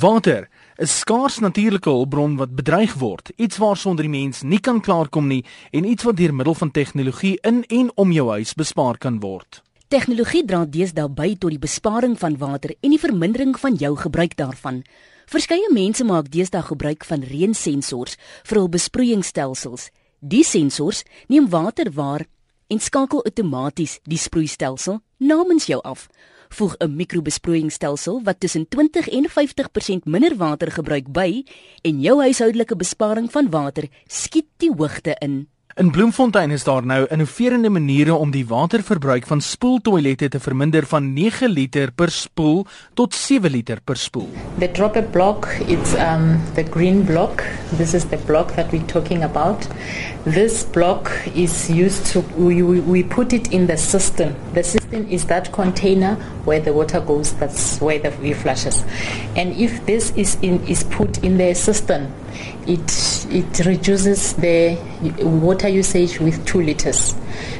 Water is skaars natuurlike hulpbron wat bedreig word, iets waarsonder die mens nie kan klaarkom nie en iets wat deur middel van tegnologie in en om jou huis bespaar kan word. Tegnologie dra deesdae by tot die besparing van water en die vermindering van jou gebruik daarvan. Verskeie mense maak deesdae gebruik van reensensors vir hul besproeiingsstelsels. Die sensors neem water waar en skakel outomaties die sproeistelsel namens jou af voeg 'n mikrobesproeiingsstelsel wat tussen 20 en 50% minder water gebruik by en jou huishoudelike besparing van water skiet die hoogte in. In Bloemfontein is daar nou innoverende maniere om die waterverbruik van spoeltoilette te verminder van 9 liter per spoel tot 7 liter per spoel. The dropper block it's um the green block. This is the block that we're talking about. This block is used to we, we put it in the system. The system is that container where the water goes that's where the we flushes. And if this is in is put in the system it it reduces the water usage with 2 liters.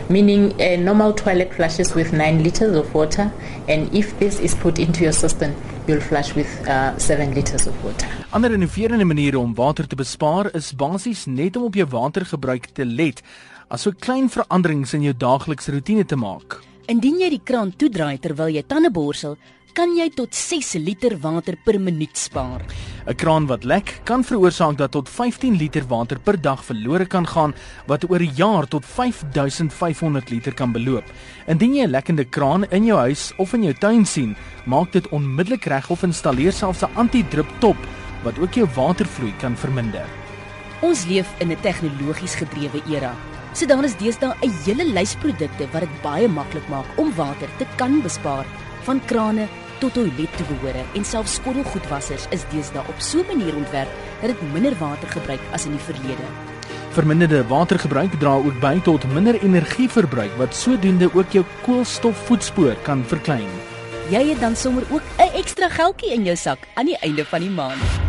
Meaning a normal toilet flushes with 9 liters of water and if this is put into your system you'll flush with uh, 7 liters of water. Ander innoverende maniere om water te bespaar is basies net om op jou watergebruik te let asook klein veranderings in jou daaglikse roetine te maak indien jy die kraan toedraai terwyl jy tande borsel kan jy tot 6 liter water per minuut spaar. 'n Kraan wat lek kan veroorsaak dat tot 15 liter water per dag verlore kan gaan wat oor 'n jaar tot 5500 liter kan beloop. Indien jy 'n lekkende kraan in jou huis of in jou tuin sien, maak dit onmiddellik reg of installeer selfs 'n anti-drip top wat ook jou watervloei kan verminder. Ons leef in 'n tegnologies gedrewe era. So dan is deesdae 'n hele lys produkte wat dit baie maklik maak om water te kan bespaar, van krane tot toilettoebehore en selfs skottelgoedwassers is deesdae op so 'n manier ontwerp dat dit minder water gebruik as in die verlede. Verminderde watergebruik dra ook by tot minder energieverbruik wat sodoende ook jou koolstofvoetspoor kan verklein. Jy het dan sommer ook 'n ekstra geldjie in jou sak aan die einde van die maand.